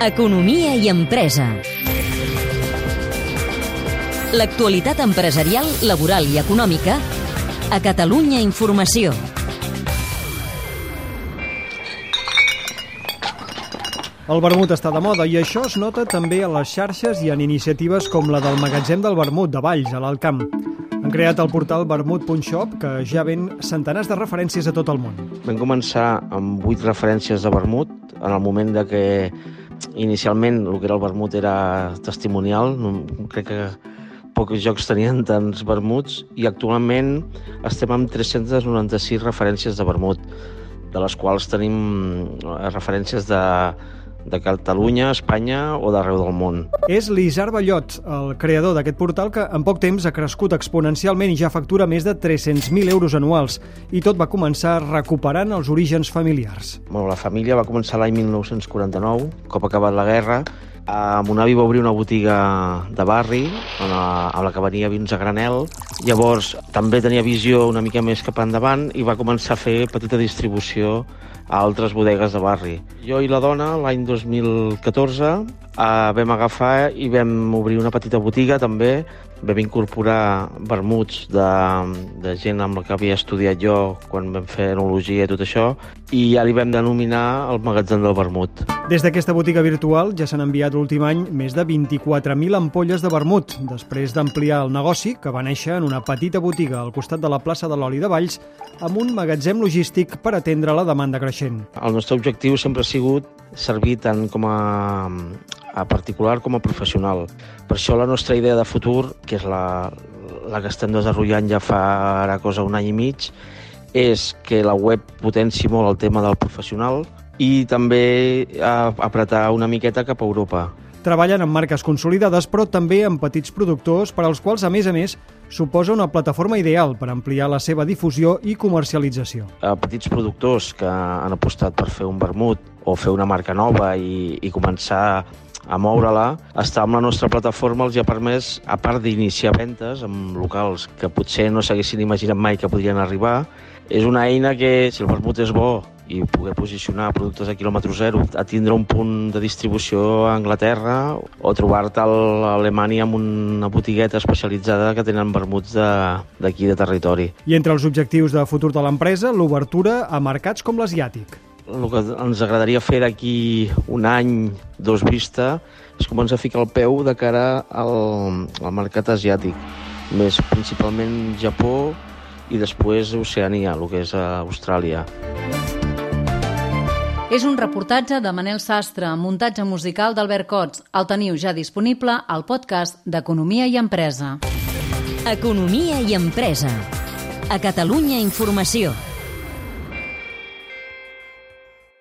Economia i empresa. L'actualitat empresarial, laboral i econòmica a Catalunya Informació. El vermut està de moda i això es nota també a les xarxes i en iniciatives com la del magatzem del vermut de Valls, a l'Alt Camp. Han creat el portal vermut.shop que ja ven centenars de referències a tot el món. Vam començar amb vuit referències de vermut en el moment de que inicialment el que era el vermut era testimonial, crec que pocs jocs tenien tants vermuts i actualment estem amb 396 referències de vermut, de les quals tenim eh, referències de de Catalunya, Espanya o d'arreu del món. És l'Isar Ballot, el creador d'aquest portal que en poc temps ha crescut exponencialment i ja factura més de 300.000 euros anuals. I tot va començar recuperant els orígens familiars. Bueno, la família va començar l'any 1949, cop acabat la guerra, a mon avi va obrir una botiga de barri a la, a la que venia vins a granel. Llavors també tenia visió una mica més cap endavant i va començar a fer petita distribució a altres bodegues de barri. Jo i la dona, l'any 2014, eh, vam agafar i vam obrir una petita botiga també, vam incorporar vermuts de, de gent amb la que havia estudiat jo quan vam fer enologia i tot això, i ja li vam denominar el magatzem del vermut. Des d'aquesta botiga virtual ja s'han enviat l'últim any més de 24.000 ampolles de vermut, després d'ampliar el negoci, que va néixer en una petita botiga al costat de la plaça de l'Oli de Valls, amb un magatzem logístic per atendre la demanda creixent. El nostre objectiu sempre ha sigut servir tant com a, a particular com a professional. Per això la nostra idea de futur, que és la, la que estem desenvolupant ja fa ara cosa un any i mig, és que la web potenci molt el tema del professional i també apretar una miqueta cap a Europa. Treballen amb marques consolidades, però també amb petits productors per als quals, a més a més, suposa una plataforma ideal per ampliar la seva difusió i comercialització. A petits productors que han apostat per fer un vermut o fer una marca nova i, i començar a moure-la, estar amb la nostra plataforma els ha permès, a part d'iniciar ventes amb locals que potser no s'haguessin imaginat mai que podrien arribar, és una eina que, si el vermut és bo i poder posicionar productes a quilòmetre zero, a tindre un punt de distribució a Anglaterra o trobar-te a Alemanya amb una botigueta especialitzada que tenen vermuts d'aquí de, de territori. I entre els objectius de futur de l'empresa, l'obertura a mercats com l'asiàtic. El que ens agradaria fer d'aquí un any, dos vista, és començar a ficar el peu de cara al, al mercat asiàtic, més principalment Japó i després Oceania, el que és Austràlia. És un reportatge de Manel Sastre, muntatge musical d'Albert Cots. El teniu ja disponible al podcast d'Economia i Empresa. Economia i Empresa. A Catalunya Informació.